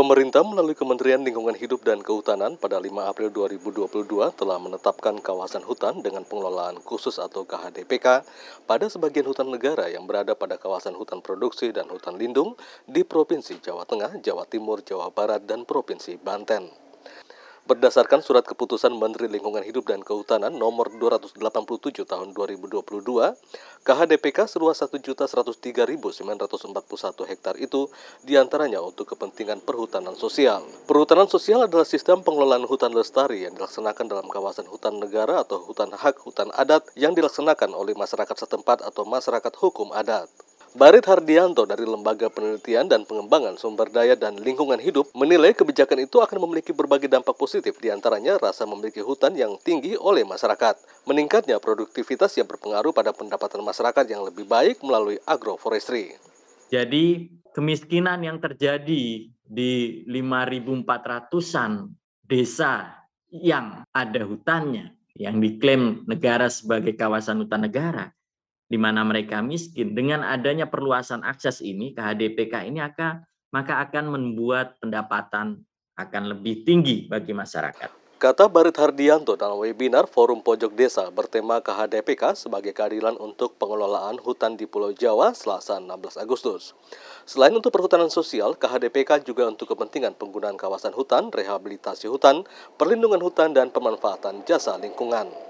Pemerintah melalui Kementerian Lingkungan Hidup dan Kehutanan pada 5 April 2022 telah menetapkan kawasan hutan dengan pengelolaan khusus atau KHDPK pada sebagian hutan negara yang berada pada kawasan hutan produksi dan hutan lindung di Provinsi Jawa Tengah, Jawa Timur, Jawa Barat, dan Provinsi Banten. Berdasarkan surat keputusan Menteri Lingkungan Hidup dan Kehutanan nomor 287 tahun 2022, KHDPK seluas 1.103.941 hektar itu di antaranya untuk kepentingan perhutanan sosial. Perhutanan sosial adalah sistem pengelolaan hutan lestari yang dilaksanakan dalam kawasan hutan negara atau hutan hak hutan adat yang dilaksanakan oleh masyarakat setempat atau masyarakat hukum adat. Barit Hardianto dari Lembaga Penelitian dan Pengembangan Sumber Daya dan Lingkungan Hidup menilai kebijakan itu akan memiliki berbagai dampak positif di antaranya rasa memiliki hutan yang tinggi oleh masyarakat, meningkatnya produktivitas yang berpengaruh pada pendapatan masyarakat yang lebih baik melalui agroforestry. Jadi kemiskinan yang terjadi di 5.400-an desa yang ada hutannya, yang diklaim negara sebagai kawasan hutan negara, di mana mereka miskin dengan adanya perluasan akses ini ke HDPK ini akan maka akan membuat pendapatan akan lebih tinggi bagi masyarakat. Kata Barit Hardianto dalam webinar Forum Pojok Desa bertema KHDPK sebagai keadilan untuk pengelolaan hutan di Pulau Jawa Selasa 16 Agustus. Selain untuk perhutanan sosial, KHDPK juga untuk kepentingan penggunaan kawasan hutan, rehabilitasi hutan, perlindungan hutan, dan pemanfaatan jasa lingkungan.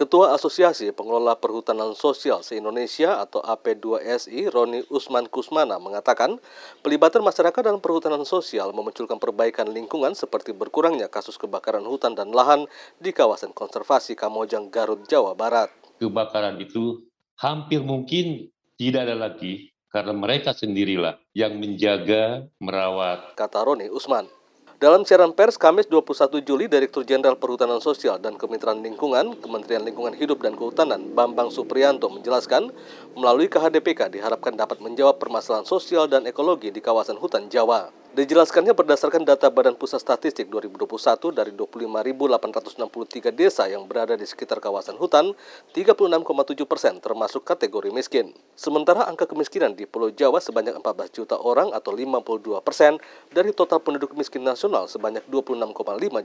Ketua Asosiasi Pengelola Perhutanan Sosial se-Indonesia atau AP2SI, Roni Usman Kusmana, mengatakan pelibatan masyarakat dalam perhutanan sosial memunculkan perbaikan lingkungan seperti berkurangnya kasus kebakaran hutan dan lahan di kawasan konservasi Kamojang, Garut, Jawa Barat. Kebakaran itu hampir mungkin tidak ada lagi karena mereka sendirilah yang menjaga, merawat. Kata Roni Usman. Dalam siaran pers Kamis 21 Juli, Direktur Jenderal Perhutanan Sosial dan Kemitraan Lingkungan, Kementerian Lingkungan Hidup dan Kehutanan, Bambang Supriyanto menjelaskan, melalui KHDPK diharapkan dapat menjawab permasalahan sosial dan ekologi di kawasan hutan Jawa. Dijelaskannya berdasarkan data Badan Pusat Statistik 2021 dari 25.863 desa yang berada di sekitar kawasan hutan, 36,7 persen termasuk kategori miskin. Sementara angka kemiskinan di Pulau Jawa sebanyak 14 juta orang atau 52 persen dari total penduduk miskin nasional sebanyak 26,5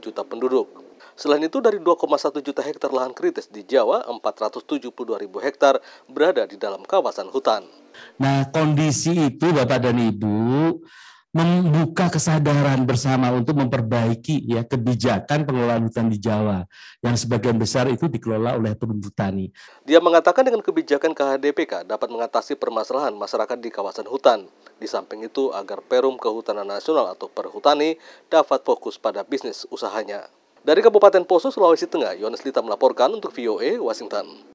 juta penduduk. Selain itu, dari 2,1 juta hektar lahan kritis di Jawa, 472 ribu hektar berada di dalam kawasan hutan. Nah, kondisi itu Bapak dan Ibu membuka kesadaran bersama untuk memperbaiki ya kebijakan pengelolaan hutan di Jawa yang sebagian besar itu dikelola oleh perhutani. Dia mengatakan dengan kebijakan KHDPK dapat mengatasi permasalahan masyarakat di kawasan hutan. Di samping itu agar Perum Kehutanan Nasional atau Perhutani dapat fokus pada bisnis usahanya. Dari Kabupaten Poso, Sulawesi Tengah, Yohanes Lita melaporkan untuk VOA Washington.